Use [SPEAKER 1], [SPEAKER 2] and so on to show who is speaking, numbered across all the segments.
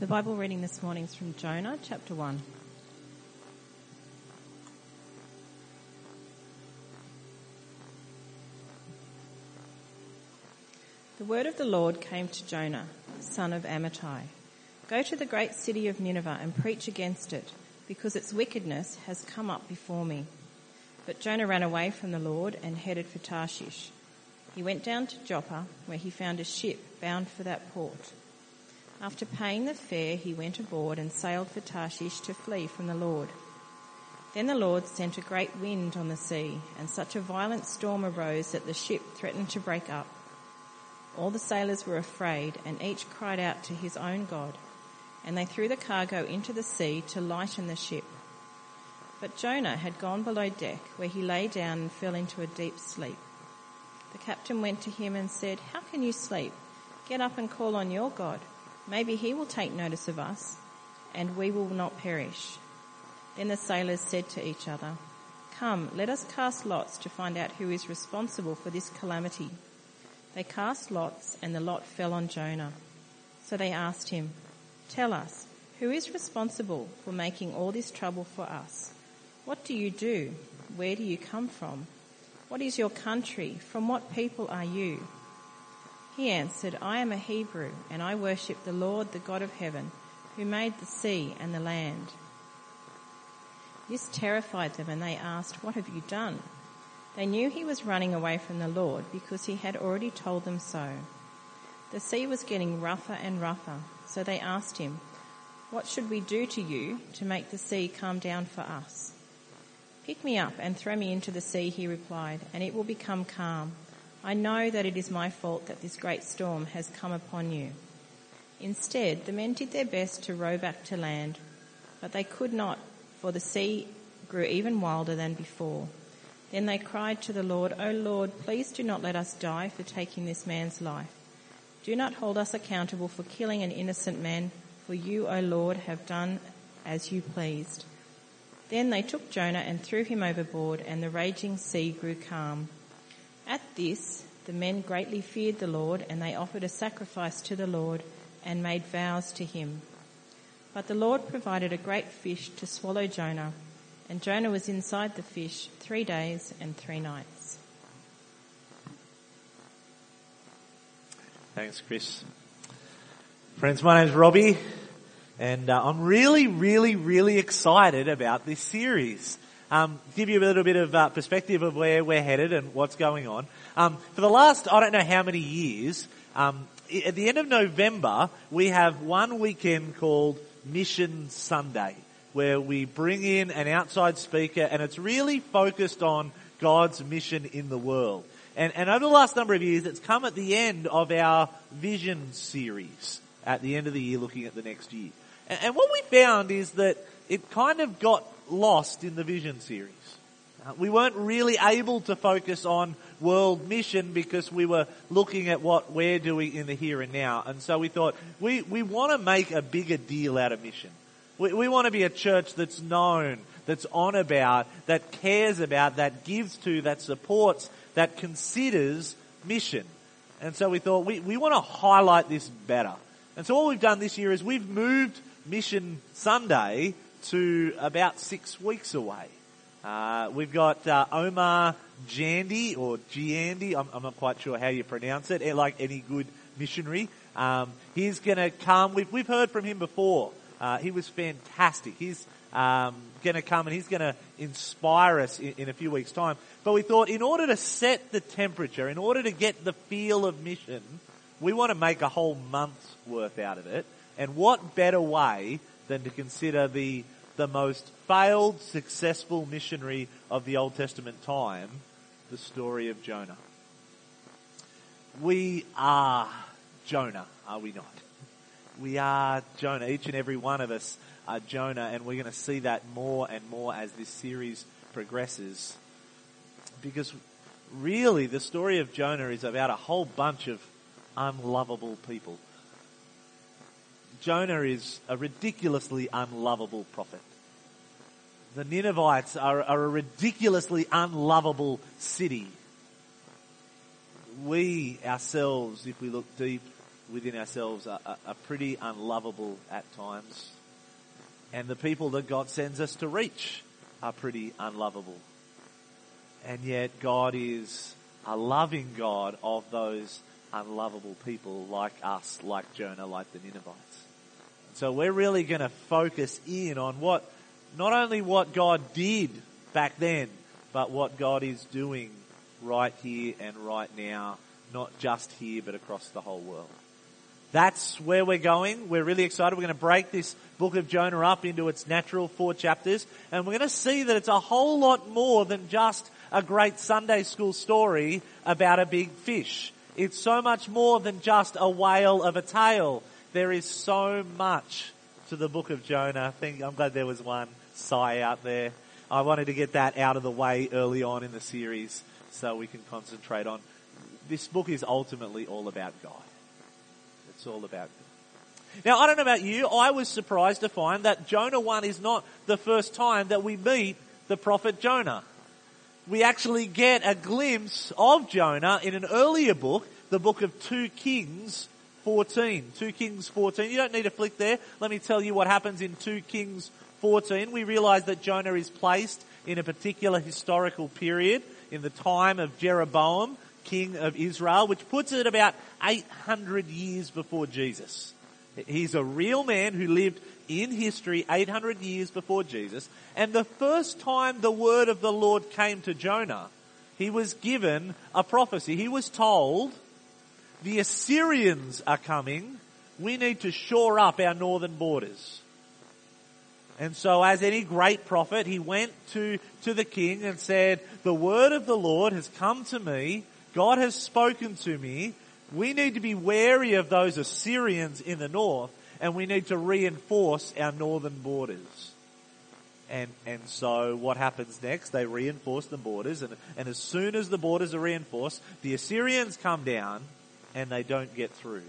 [SPEAKER 1] The Bible reading this morning is from Jonah chapter 1. The word of the Lord came to Jonah, son of Amittai. Go to the great city of Nineveh and preach against it, because its wickedness has come up before me. But Jonah ran away from the Lord and headed for Tarshish. He went down to Joppa, where he found a ship bound for that port. After paying the fare, he went aboard and sailed for Tarshish to flee from the Lord. Then the Lord sent a great wind on the sea, and such a violent storm arose that the ship threatened to break up. All the sailors were afraid, and each cried out to his own God, and they threw the cargo into the sea to lighten the ship. But Jonah had gone below deck, where he lay down and fell into a deep sleep. The captain went to him and said, How can you sleep? Get up and call on your God. Maybe he will take notice of us, and we will not perish. Then the sailors said to each other, Come, let us cast lots to find out who is responsible for this calamity. They cast lots, and the lot fell on Jonah. So they asked him, Tell us, who is responsible for making all this trouble for us? What do you do? Where do you come from? What is your country? From what people are you? He answered, I am a Hebrew, and I worship the Lord, the God of heaven, who made the sea and the land. This terrified them, and they asked, What have you done? They knew he was running away from the Lord because he had already told them so. The sea was getting rougher and rougher, so they asked him, What should we do to you to make the sea calm down for us? Pick me up and throw me into the sea, he replied, and it will become calm. I know that it is my fault that this great storm has come upon you. Instead, the men did their best to row back to land, but they could not, for the sea grew even wilder than before. Then they cried to the Lord, O Lord, please do not let us die for taking this man's life. Do not hold us accountable for killing an innocent man, for you, O Lord, have done as you pleased. Then they took Jonah and threw him overboard, and the raging sea grew calm. At this, the men greatly feared the Lord, and they offered a sacrifice to the Lord and made vows to him. But the Lord provided a great fish to swallow Jonah, and Jonah was inside the fish three days and three nights.
[SPEAKER 2] Thanks, Chris. Friends, my name's Robbie, and uh, I'm really, really, really excited about this series. Um, give you a little bit of uh, perspective of where we're headed and what's going on. Um, for the last, I don't know how many years, um, at the end of November, we have one weekend called Mission Sunday, where we bring in an outside speaker, and it's really focused on God's mission in the world. And, and over the last number of years, it's come at the end of our vision series at the end of the year looking at the next year. And, and what we found is that it kind of got lost in the vision series. Uh, we weren't really able to focus on world mission because we were looking at what we're doing in the here and now. And so we thought, we, we want to make a bigger deal out of mission. We, we want to be a church that's known, that's on about, that cares about, that gives to, that supports, that considers mission. And so we thought we, we want to highlight this better. And so what we've done this year is we've moved Mission Sunday to about six weeks away. Uh, we've got uh, Omar Jandy or Giandy. I'm, I'm, not quite sure how you pronounce it. Like any good missionary, um, he's going to come. We've, we've heard from him before. Uh, he was fantastic. He's um, going to come and he's going to inspire us in, in, a few weeks' time. But we thought, in order to set the temperature, in order to get the feel of mission, we want to make a whole month's worth out of it. And what better way than to consider the the most failed, successful missionary of the Old Testament time, the story of Jonah. We are Jonah, are we not? We are Jonah. Each and every one of us are Jonah, and we're going to see that more and more as this series progresses. Because really, the story of Jonah is about a whole bunch of unlovable people. Jonah is a ridiculously unlovable prophet. The Ninevites are, are a ridiculously unlovable city. We ourselves, if we look deep, within ourselves are, are, are pretty unlovable at times. And the people that God sends us to reach are pretty unlovable. And yet God is a loving God of those unlovable people like us, like Jonah, like the Ninevites. So we're really going to focus in on what, not only what God did back then, but what God is doing right here and right now, not just here, but across the whole world. That's where we're going. We're really excited. We're going to break this book of Jonah up into its natural four chapters, and we're going to see that it's a whole lot more than just a great Sunday school story about a big fish. It's so much more than just a whale of a tale. There is so much to the book of Jonah. I think I'm glad there was one sigh out there. I wanted to get that out of the way early on in the series so we can concentrate on this book is ultimately all about God. It's all about God. Now, I don't know about you, I was surprised to find that Jonah 1 is not the first time that we meet the prophet Jonah. We actually get a glimpse of Jonah in an earlier book, the book of 2 Kings 14. 2 Kings 14. You don't need to flick there. Let me tell you what happens in 2 Kings 14. We realize that Jonah is placed in a particular historical period in the time of Jeroboam, king of Israel, which puts it about 800 years before Jesus. He's a real man who lived in history 800 years before Jesus. And the first time the word of the Lord came to Jonah, he was given a prophecy. He was told, the Assyrians are coming. We need to shore up our northern borders. And so as any great prophet, he went to, to the king and said, the word of the Lord has come to me. God has spoken to me. We need to be wary of those Assyrians in the north and we need to reinforce our northern borders. And, and so what happens next? They reinforce the borders and, and as soon as the borders are reinforced, the Assyrians come down and they don't get through.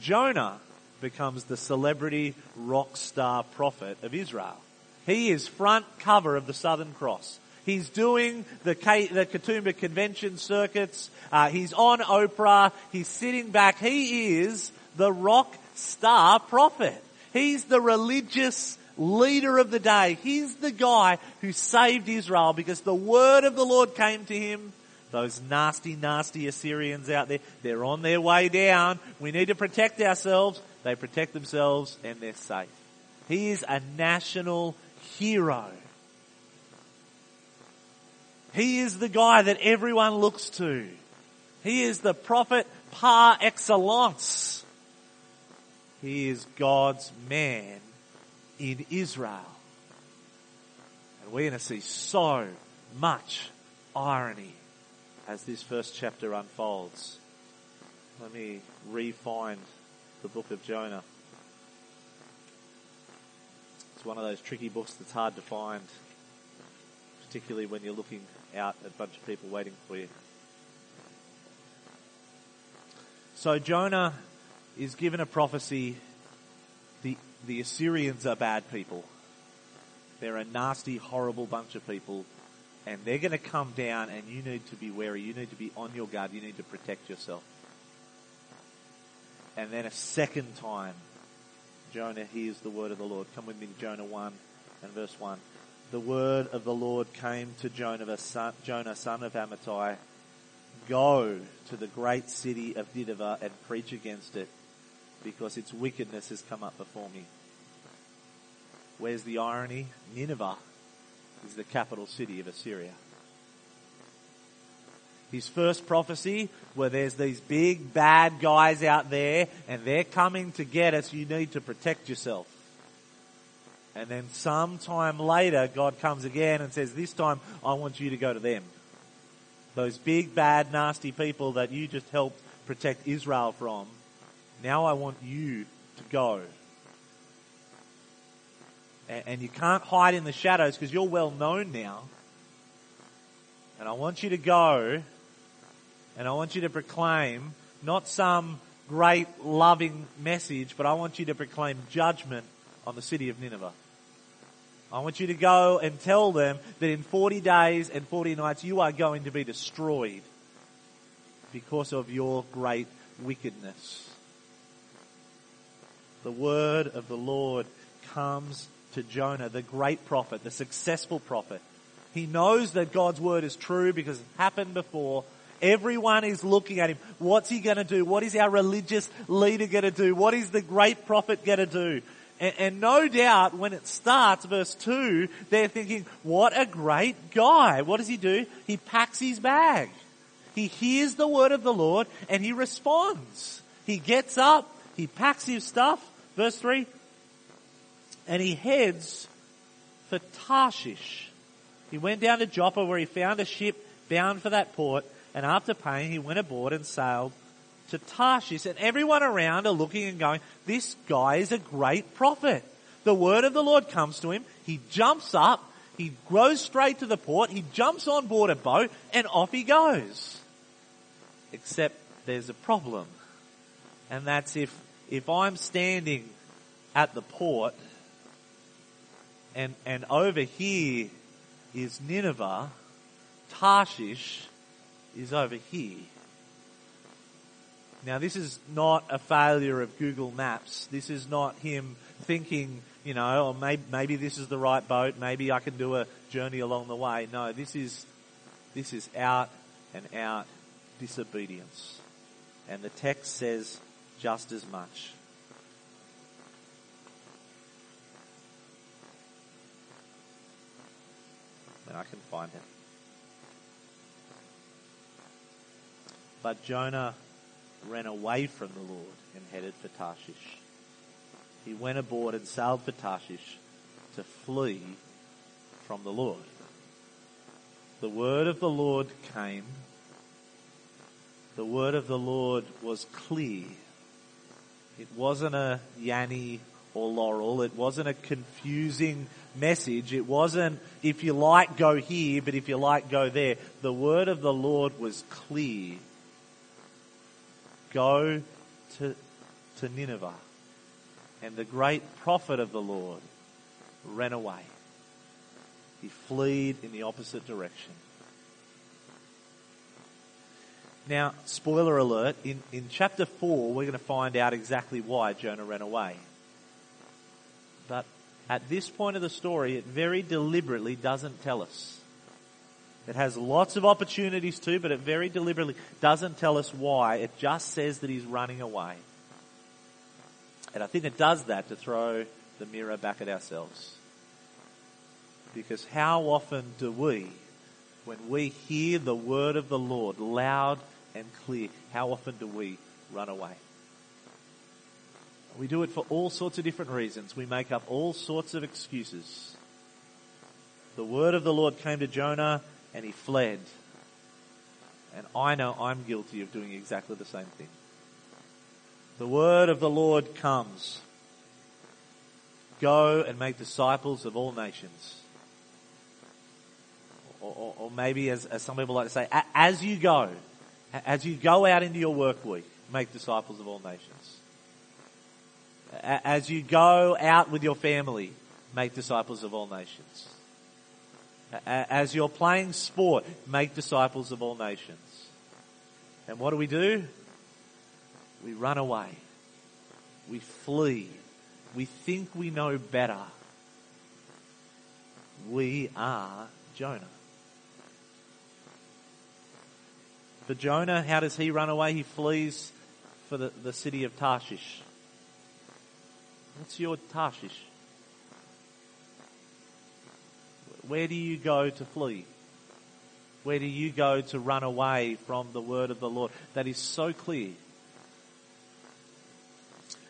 [SPEAKER 2] Jonah becomes the celebrity rock star prophet of Israel. He is front cover of the Southern Cross. He's doing the, K, the Katoomba convention circuits. Uh, he's on Oprah. He's sitting back. He is the rock star prophet. He's the religious leader of the day. He's the guy who saved Israel because the word of the Lord came to him. Those nasty, nasty Assyrians out there, they're on their way down. We need to protect ourselves. They protect themselves and they're safe. He is a national hero. He is the guy that everyone looks to. He is the prophet par excellence. He is God's man in Israel. And we're going to see so much irony as this first chapter unfolds. Let me re-find the book of Jonah. It's one of those tricky books that's hard to find, particularly when you're looking out at a bunch of people waiting for you. So Jonah is given a prophecy. The, the Assyrians are bad people. They're a nasty, horrible bunch of people. And they're going to come down and you need to be wary. You need to be on your guard. You need to protect yourself. And then a second time, Jonah hears the word of the Lord. Come with me to Jonah 1 and verse 1. The word of the Lord came to Jonah, son, Jonah, son of Amittai. Go to the great city of Nineveh and preach against it, because its wickedness has come up before me. Where's the irony? Nineveh is the capital city of Assyria his first prophecy where there's these big bad guys out there and they're coming to get us, you need to protect yourself. And then sometime later, God comes again and says, this time I want you to go to them. Those big, bad, nasty people that you just helped protect Israel from. Now I want you to go. And, you can't hide in the shadows because you're well known now. And I want you to go and I want you to proclaim not some great loving message, but I want you to proclaim judgment on the city of Nineveh. I want you to go and tell them that in 40 days and 40 nights you are going to be destroyed because of your great wickedness. the word of the Lord comes to Jonah, the great prophet, the successful prophet. He knows that God's word is true because it happened before. Everyone is looking at him. What's he going to do? What is our religious leader going to do? What is the great prophet going to do? And, and, no doubt when it starts, verse 2, they're thinking, what a great guy. What does he do? He packs his bag. He hears the word of the Lord and he responds. He gets up, he packs his stuff, verse 3, and he heads for Tarshish. He went down to Joppa where he found a ship bound for that port, and after paying, he went aboard and sailed to Tarshish. And everyone around are looking and going, this guy is a great prophet. The word of the Lord comes to him. He jumps up. He goes straight to the port. He jumps on board a boat and off he goes. Except there's a problem. And that's if, if I'm standing at the port and, and over here is Nineveh, Tarshish is over here. Now this is not a failure of Google Maps. This is not him thinking, you know, oh, or maybe, maybe this is the right boat. Maybe I can do a journey along the way. No, this is, this is out and out disobedience. And the text says just as much. And I can find it. But Jonah ran away from the Lord and headed for Tarshish. He went aboard and sailed for Tarshish to flee from the Lord. The word of the Lord came. The word of the Lord was clear. It wasn't a Yanny or Laurel. It wasn't a confusing message. It wasn't, if you like, go here, but if you like, go there. The word of the Lord was clear. Go to, to Nineveh. And the great prophet of the Lord ran away. He fled in the opposite direction. Now, spoiler alert, in, in chapter 4, we're going to find out exactly why Jonah ran away. But at this point of the story, it very deliberately doesn't tell us. It has lots of opportunities too, but it very deliberately doesn't tell us why. It just says that he's running away. And I think it does that to throw the mirror back at ourselves. Because how often do we, when we hear the word of the Lord loud and clear, how often do we run away? We do it for all sorts of different reasons. We make up all sorts of excuses. The word of the Lord came to Jonah and he fled. And I know I'm guilty of doing exactly the same thing. The word of the Lord comes. Go and make disciples of all nations. Or, or, or maybe as, as some people like to say, as you go, as you go out into your work week, make disciples of all nations. As you go out with your family, make disciples of all nations. As you're playing sport, make disciples of all nations. And what do we do? We run away. We flee. We think we know better. We are Jonah. For Jonah, how does he run away? He flees for the, the city of Tarshish. What's your Tarshish? Where do you go to flee? Where do you go to run away from the word of the Lord? That is so clear.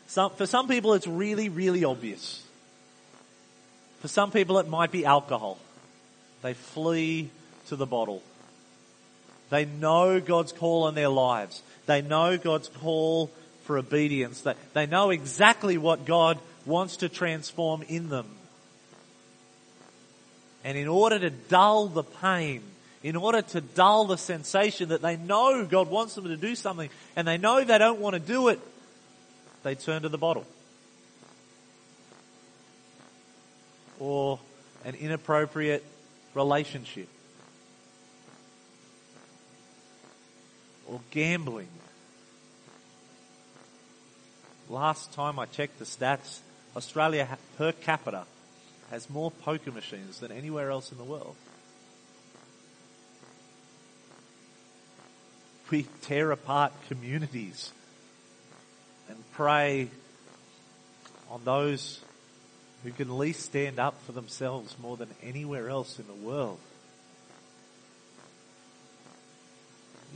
[SPEAKER 2] Some, for some people it's really, really obvious. For some people it might be alcohol. They flee to the bottle. They know God's call on their lives. They know God's call for obedience. They, they know exactly what God wants to transform in them. And in order to dull the pain, in order to dull the sensation that they know God wants them to do something and they know they don't want to do it, they turn to the bottle. Or an inappropriate relationship. Or gambling. last time I checked the stats, Australia per capita has more poker machines than anywhere else in the world. We tear apart communities and prey on those who can least stand up for themselves more than anywhere else in the world.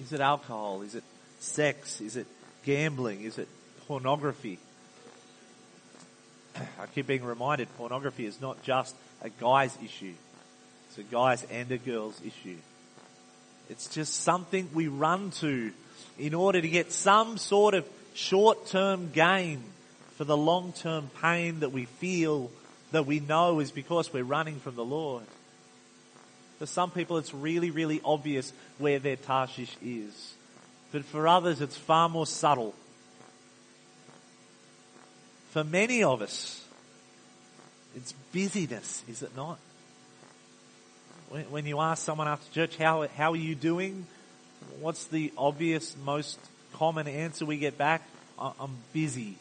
[SPEAKER 2] Is it alcohol? Is it sex? Is it gambling? Is it pornography? I keep being reminded pornography is not just a guy's issue. It's a guy's and a girl's issue. It's just something we run to in order to get some sort of short-term gain for the long-term pain that we feel that we know is because we're running from the Lord. For some people it's really, really obvious where their Tarshish is. But for others it's far more subtle. For many of us, it's busyness, is it not? When, you ask someone after church, how, how are you doing? What's the obvious, most common answer we get back? I'm busy.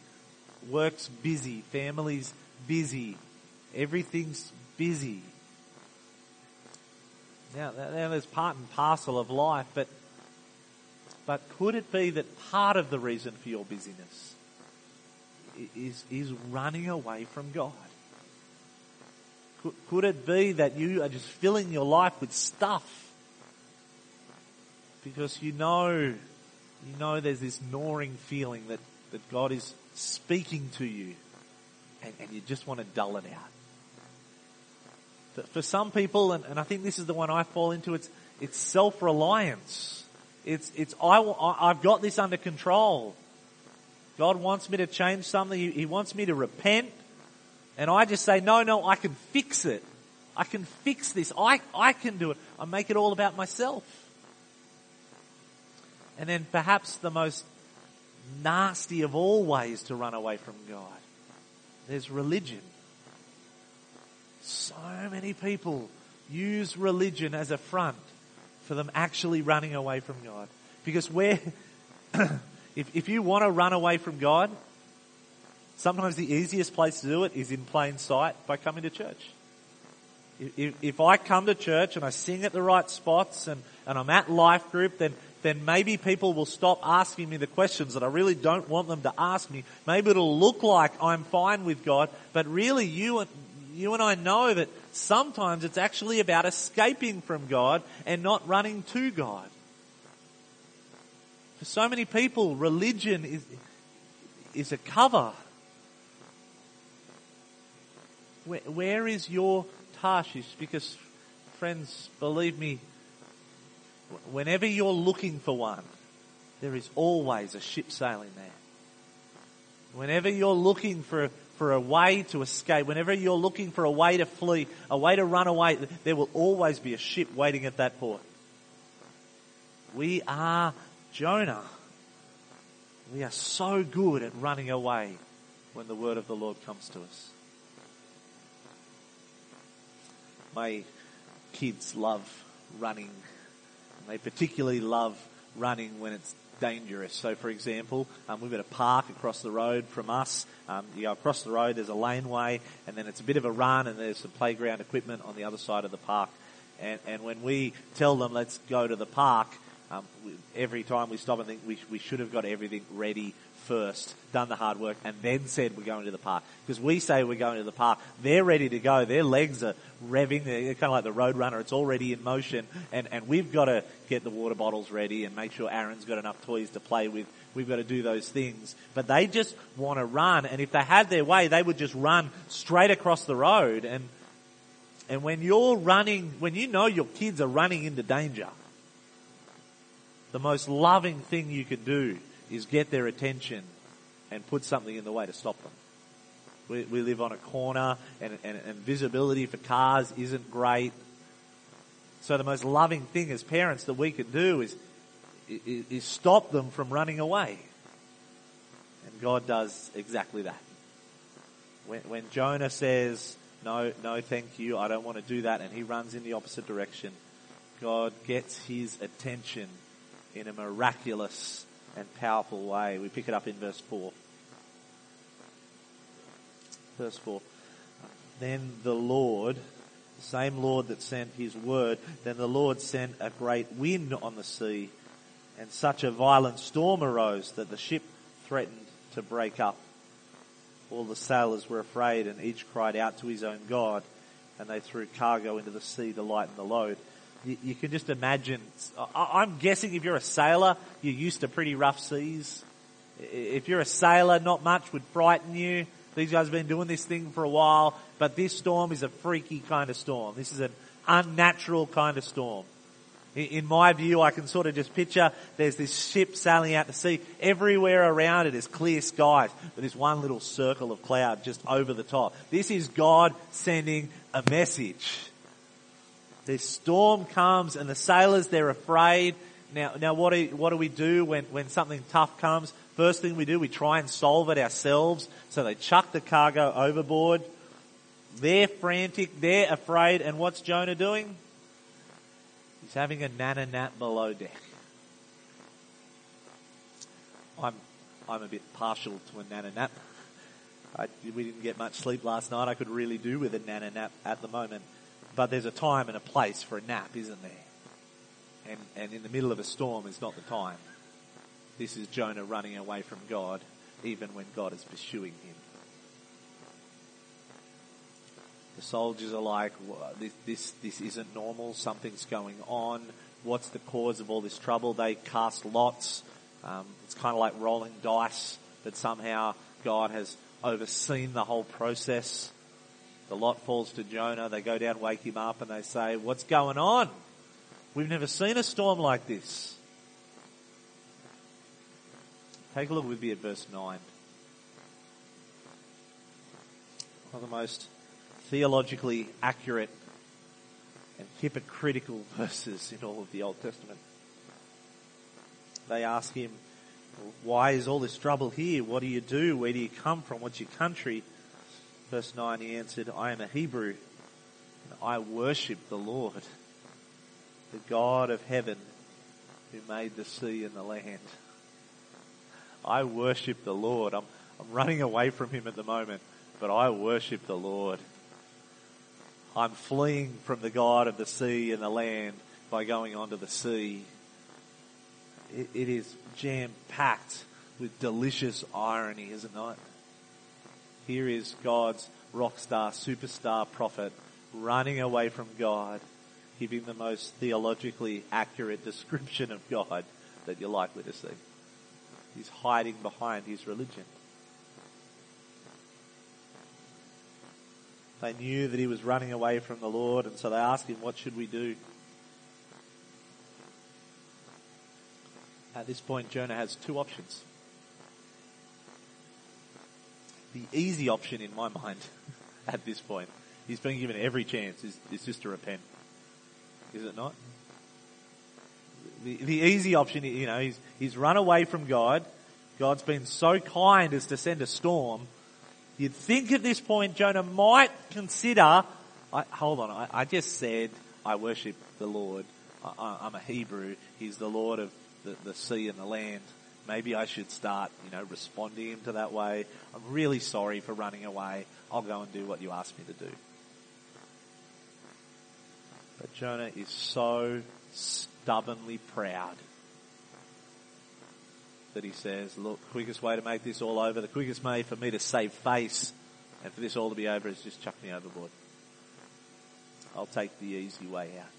[SPEAKER 2] Work's busy. Family's busy. Everything's busy. Now, now there's part and parcel of life, but, but could it be that part of the reason for your busyness is, is running away from God? Could, could it be that you are just filling your life with stuff? Because you know, you know there's this gnawing feeling that, that God is speaking to you and, and you just want to dull it out. For some people, and, and I think this is the one I fall into, it's, it's self-reliance. It's, it's, I, I've got this under control. God wants me to change something. He, wants me to repent. And I just say, no, no, I can fix it. I can fix this. I, I can do it. I make it all about myself. And then perhaps the most nasty of all ways to run away from God. There's religion. So many people use religion as a front for them actually running away from God. Because where, if, if you want to run away from God, Sometimes the easiest place to do it is in plain sight by coming to church. If, if I come to church and I sing at the right spots and, and I'm at life group, then, then maybe people will stop asking me the questions that I really don't want them to ask me. Maybe it'll look like I'm fine with God, but really you and, you and I know that sometimes it's actually about escaping from God and not running to God. For so many people, religion is, is a cover where, where is your Tarshish? Because, friends, believe me, whenever you're looking for one, there is always a ship sailing there. Whenever you're looking for, for a way to escape, whenever you're looking for a way to flee, a way to run away, there will always be a ship waiting at that port. We are Jonah. We are so good at running away when the word of the Lord comes to us. My kids love running. They particularly love running when it's dangerous. So, for example, um, we've got a park across the road from us. Um, you go across the road, there's a laneway, and then it's a bit of a run, and there's some playground equipment on the other side of the park. And, and when we tell them, let's go to the park, um, every time we stop and think we, we should have got everything ready first, done the hard work, and then said we're going to the park. Because we say we're going to the park, they're ready to go. Their legs are revving. They're kind of like the road runner. It's already in motion, and and we've got to get the water bottles ready and make sure Aaron's got enough toys to play with. We've got to do those things. But they just want to run, and if they had their way, they would just run straight across the road. And and when you're running, when you know your kids are running into danger, the most loving thing you can do is get their attention and put something in the way to stop them. We, we live on a corner and, and, and visibility for cars isn't great. So the most loving thing as parents that we can do is, is, is stop them from running away. And God does exactly that. When, when Jonah says, no, no thank you, I don't want to do that, and he runs in the opposite direction, God gets his attention in a miraculous and powerful way. We pick it up in verse 4. Verse 4. Then the Lord, the same Lord that sent his word, then the Lord sent a great wind on the sea, and such a violent storm arose that the ship threatened to break up. All the sailors were afraid, and each cried out to his own God, and they threw cargo into the sea to lighten the load. You, you can just imagine. I, I'm guessing if you're a sailor, you're used to pretty rough seas. If you're a sailor, not much would frighten you. These guys have been doing this thing for a while, but this storm is a freaky kind of storm. This is an unnatural kind of storm. In my view, I can sort of just picture there's this ship sailing out to sea. Everywhere around it is clear skies, but there's one little circle of cloud just over the top. This is God sending a message. This storm comes and the sailors, they're afraid. Now, now what do, what do we do when, when something tough comes? First thing we do, we try and solve it ourselves. So they chuck the cargo overboard. They're frantic, they're afraid, and what's Jonah doing? He's having a nana nap below deck. I'm, I'm a bit partial to a nana nap. I, we didn't get much sleep last night. I could really do with a nana nap at the moment. But there's a time and a place for a nap, isn't there? And, and in the middle of a storm is not the time. This is Jonah running away from God, even when God is pursuing him. The soldiers are like, this, this, this isn't normal. Something's going on. What's the cause of all this trouble? They cast lots. Um, it's kind of like rolling dice, but somehow God has overseen the whole process. The lot falls to Jonah. They go down, wake him up, and they say, what's going on? We've never seen a storm like this. Take a look with me at verse 9. One of the most theologically accurate and hypocritical verses in all of the Old Testament. They ask him, why is all this trouble here? What do you do? Where do you come from? What's your country? Verse 9, he answered, I am a Hebrew and I worship the Lord, the God of heaven who made the sea and the land. I worship the Lord. I'm, I'm running away from him at the moment, but I worship the Lord. I'm fleeing from the God of the sea and the land by going onto the sea. it, it is jam packed with delicious irony, is it not? Here is God's rock star, superstar prophet running away from God, giving the most theologically accurate description of God that you're likely to see. He's hiding behind his religion. They knew that he was running away from the Lord, and so they asked him, What should we do? At this point, Jonah has two options. The easy option in my mind at this point, he's been given every chance, is, is just to repent. Is it not? The, the easy option, you know, he's, he's run away from God. God's been so kind as to send a storm. You'd think at this point Jonah might consider, I, hold on, I, I, just said I worship the Lord. I, am a Hebrew. He's the Lord of the, the sea and the land. Maybe I should start, you know, responding to that way. I'm really sorry for running away. I'll go and do what you asked me to do. But Jonah is so stubbornly proud that he says, look, quickest way to make this all over, the quickest way for me to save face and for this all to be over is just chuck me overboard. I'll take the easy way out.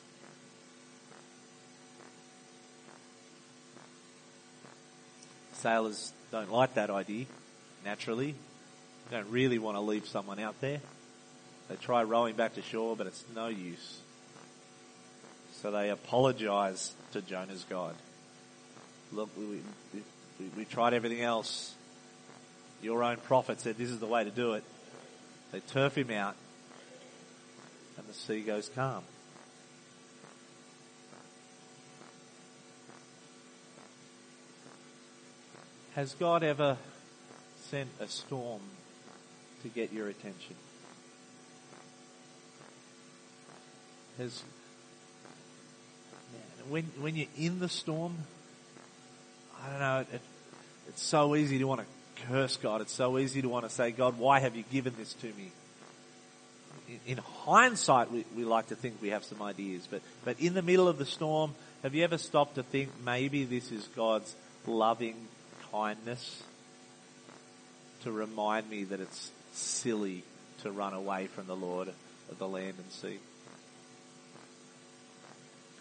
[SPEAKER 2] Sailors don't like that idea, naturally. They don't really want to leave someone out there. They try rowing back to shore, but it's no use. So they apologize to Jonah's God. Look, we, we, we, tried everything else. Your own prophet said this is the way to do it. They turf him out and the sea goes calm. Has God ever sent a storm to get your attention? Has man, when when you're in the storm, I don't know. It, it's so easy to want to curse God. It's so easy to want to say, God, why have you given this to me? In, in hindsight, we, we like to think we have some ideas, but, but in the middle of the storm, have you ever stopped to think maybe this is God's loving kindness to remind me that it's silly to run away from the Lord of the land and sea?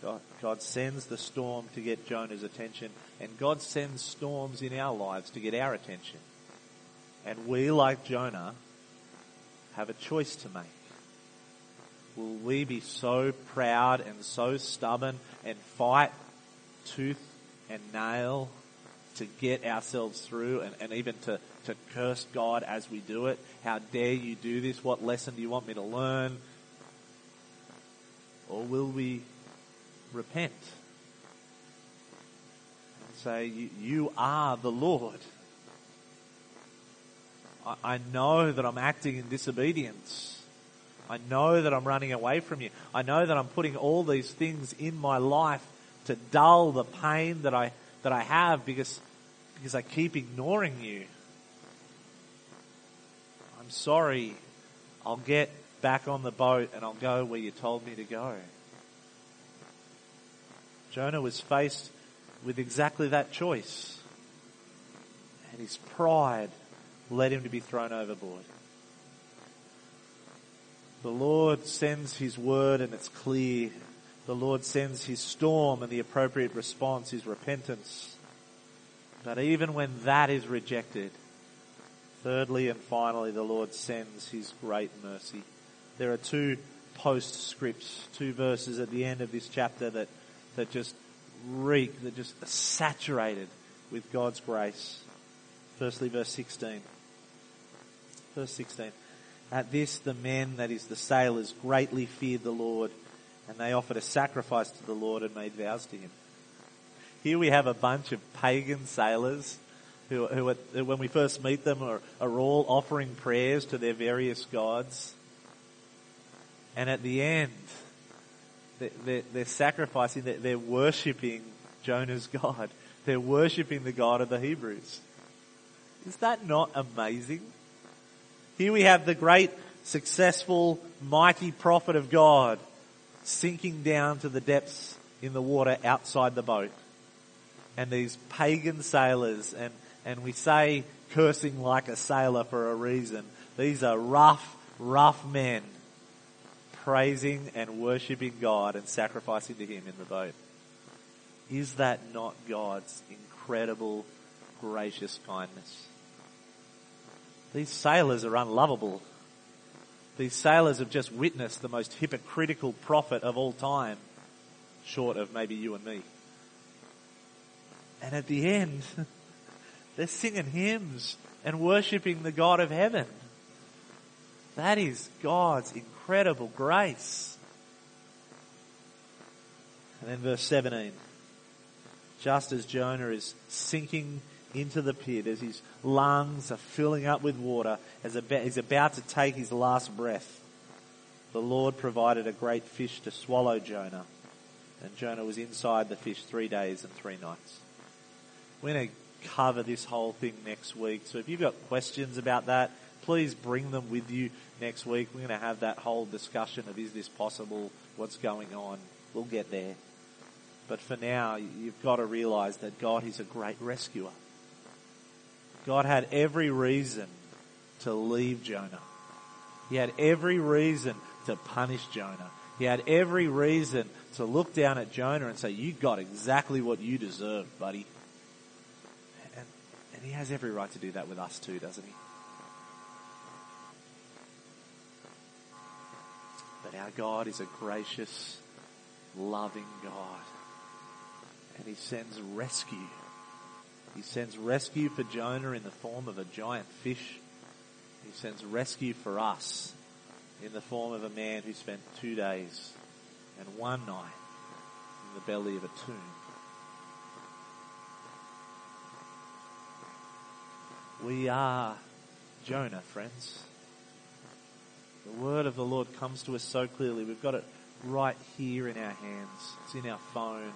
[SPEAKER 2] God, God sends the storm to get Jonah's attention, and God sends storms in our lives to get our attention. And we, like Jonah, have a choice to make. Will we be so proud and so stubborn and fight tooth and nail to get ourselves through and, and even to, to curse God as we do it? How dare you do this? What lesson do you want me to learn? Or will we repent and say, You, you are the Lord? I, I know that I'm acting in disobedience. I know that I'm running away from you. I know that I'm putting all these things in my life to dull the pain that I, that I have because, because I keep ignoring you. I'm sorry. I'll get back on the boat and I'll go where you told me to go. Jonah was faced with exactly that choice. And his pride led him to be thrown overboard. The Lord sends His word and it's clear. The Lord sends His storm and the appropriate response is repentance. But even when that is rejected, thirdly and finally, the Lord sends His great mercy. There are two postscripts, two verses at the end of this chapter that, that just reek, that just saturated with God's grace. Firstly, verse 16. Verse 16. At this, the men, that is the sailors, greatly feared the Lord, and they offered a sacrifice to the Lord and made vows to him. Here we have a bunch of pagan sailors who, who when we first meet them, are, are all offering prayers to their various gods. And at the end, they're, they're, sacrificing, they're, they're worshipping Jonah's God. They're worshipping the God of the Hebrews. Is that not amazing? Here we have the great, successful, mighty prophet of God sinking down to the depths in the water outside the boat. And these pagan sailors, and, and we say cursing like a sailor for a reason. These are rough, rough men praising and worshipping God and sacrificing to Him in the boat. Is that not God's incredible, gracious kindness? These sailors are unlovable. These sailors have just witnessed the most hypocritical prophet of all time, short of maybe you and me. And at the end, they're singing hymns and worshipping the God of heaven. That is God's incredible grace. And then verse 17. Just as Jonah is sinking into the pit as his lungs are filling up with water, as he's about to take his last breath, the Lord provided a great fish to swallow Jonah. And Jonah was inside the fish three days and three nights. We're going to cover this whole thing next week. So if you've got questions about that, please bring them with you next week. We're going to have that whole discussion of is this possible? What's going on? We'll get there. But for now, you've got to realize that God is a great rescuer. God had every reason to leave Jonah. He had every reason to punish Jonah. He had every reason to look down at Jonah and say, you got exactly what you deserved, buddy. And, he has every right to do that with us too, doesn't he? But our God is a gracious, loving God. And he sends rescue he sends rescue for Jonah in the form of a giant fish. He sends rescue for us in the form of a man who spent two days and one night in the belly of a tomb. We are Jonah, friends. The word of the Lord comes to us so clearly. We've got it right here in our hands. It's in our phone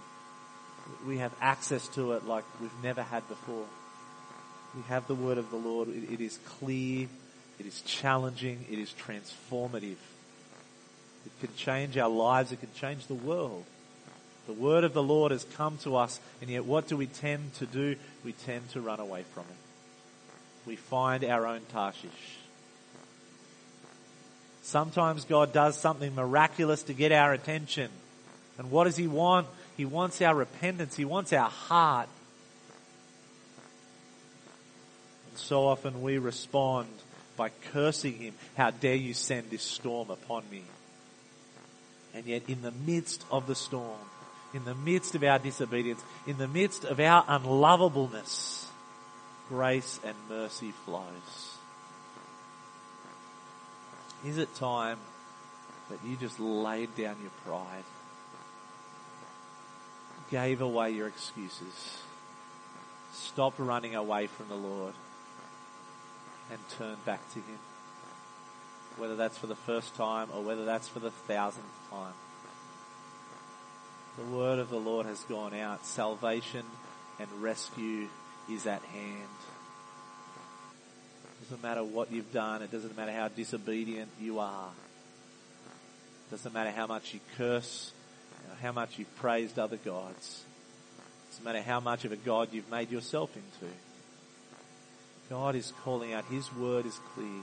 [SPEAKER 2] we have access to it like we've never had before. We have the word of the Lord. It, it is clear. It is challenging. It is transformative. It can change our lives. It can change the world. The word of the Lord has come to us, and yet what do we tend to do? We tend to run away from it. We find our own Tarshish. Sometimes God does something miraculous to get our attention. And what does He want? He wants our repentance. He wants our heart. And so often we respond by cursing Him. How dare you send this storm upon me? And yet in the midst of the storm, in the midst of our disobedience, in the midst of our unlovableness, grace and mercy flows. Is it time that you just laid down your pride, gave away your excuses, stopped running away from the Lord, and turned back to Him? Whether that's for the first time or whether that's for the thousandth time. The word of the Lord has gone out. Salvation and rescue is at hand. It doesn't matter what you've done. It doesn't matter how disobedient you are. It doesn't matter how much you curse, how much you've praised other gods. It doesn't matter how much of a God you've made yourself into. God is calling out. His word is clear.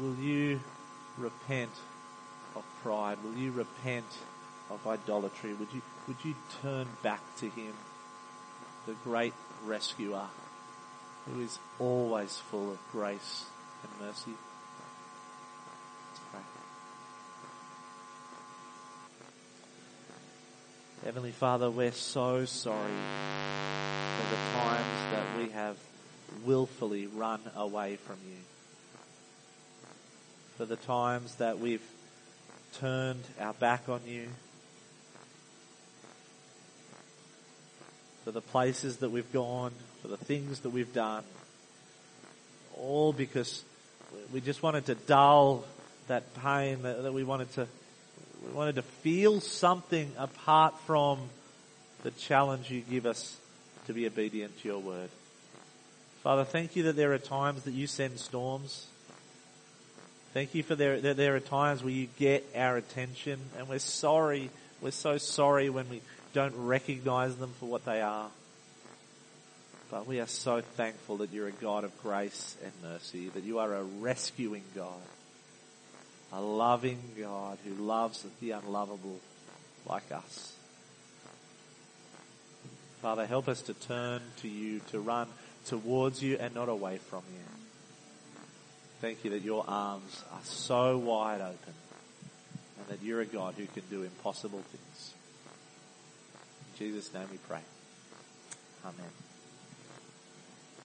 [SPEAKER 2] Will you repent of pride? Will you repent of idolatry? Would you, would you turn back to Him, the great rescuer, who is always full of grace and mercy? Heavenly Father, we're so sorry for the times that we have willfully run away from you. For the times that we've turned our back on you. For the places that we've gone, for the things that we've done. All because we just wanted to dull that pain that, that we wanted to, we wanted to feel something apart from the challenge you give us to be obedient to your word. Father, thank you that there are times that you send storms. Thank you for there, that there are times where you get our attention and we're sorry. We're so sorry when we don't recognize them for what they are. But we are so thankful that you're a God of grace and mercy, that you are a rescuing God, a loving God who loves the unlovable like us. Father, help us to turn to you, to run towards you and not away from you. Thank you that your arms are so wide open and that you're a God who can do impossible things. Jesus' name we pray. Amen.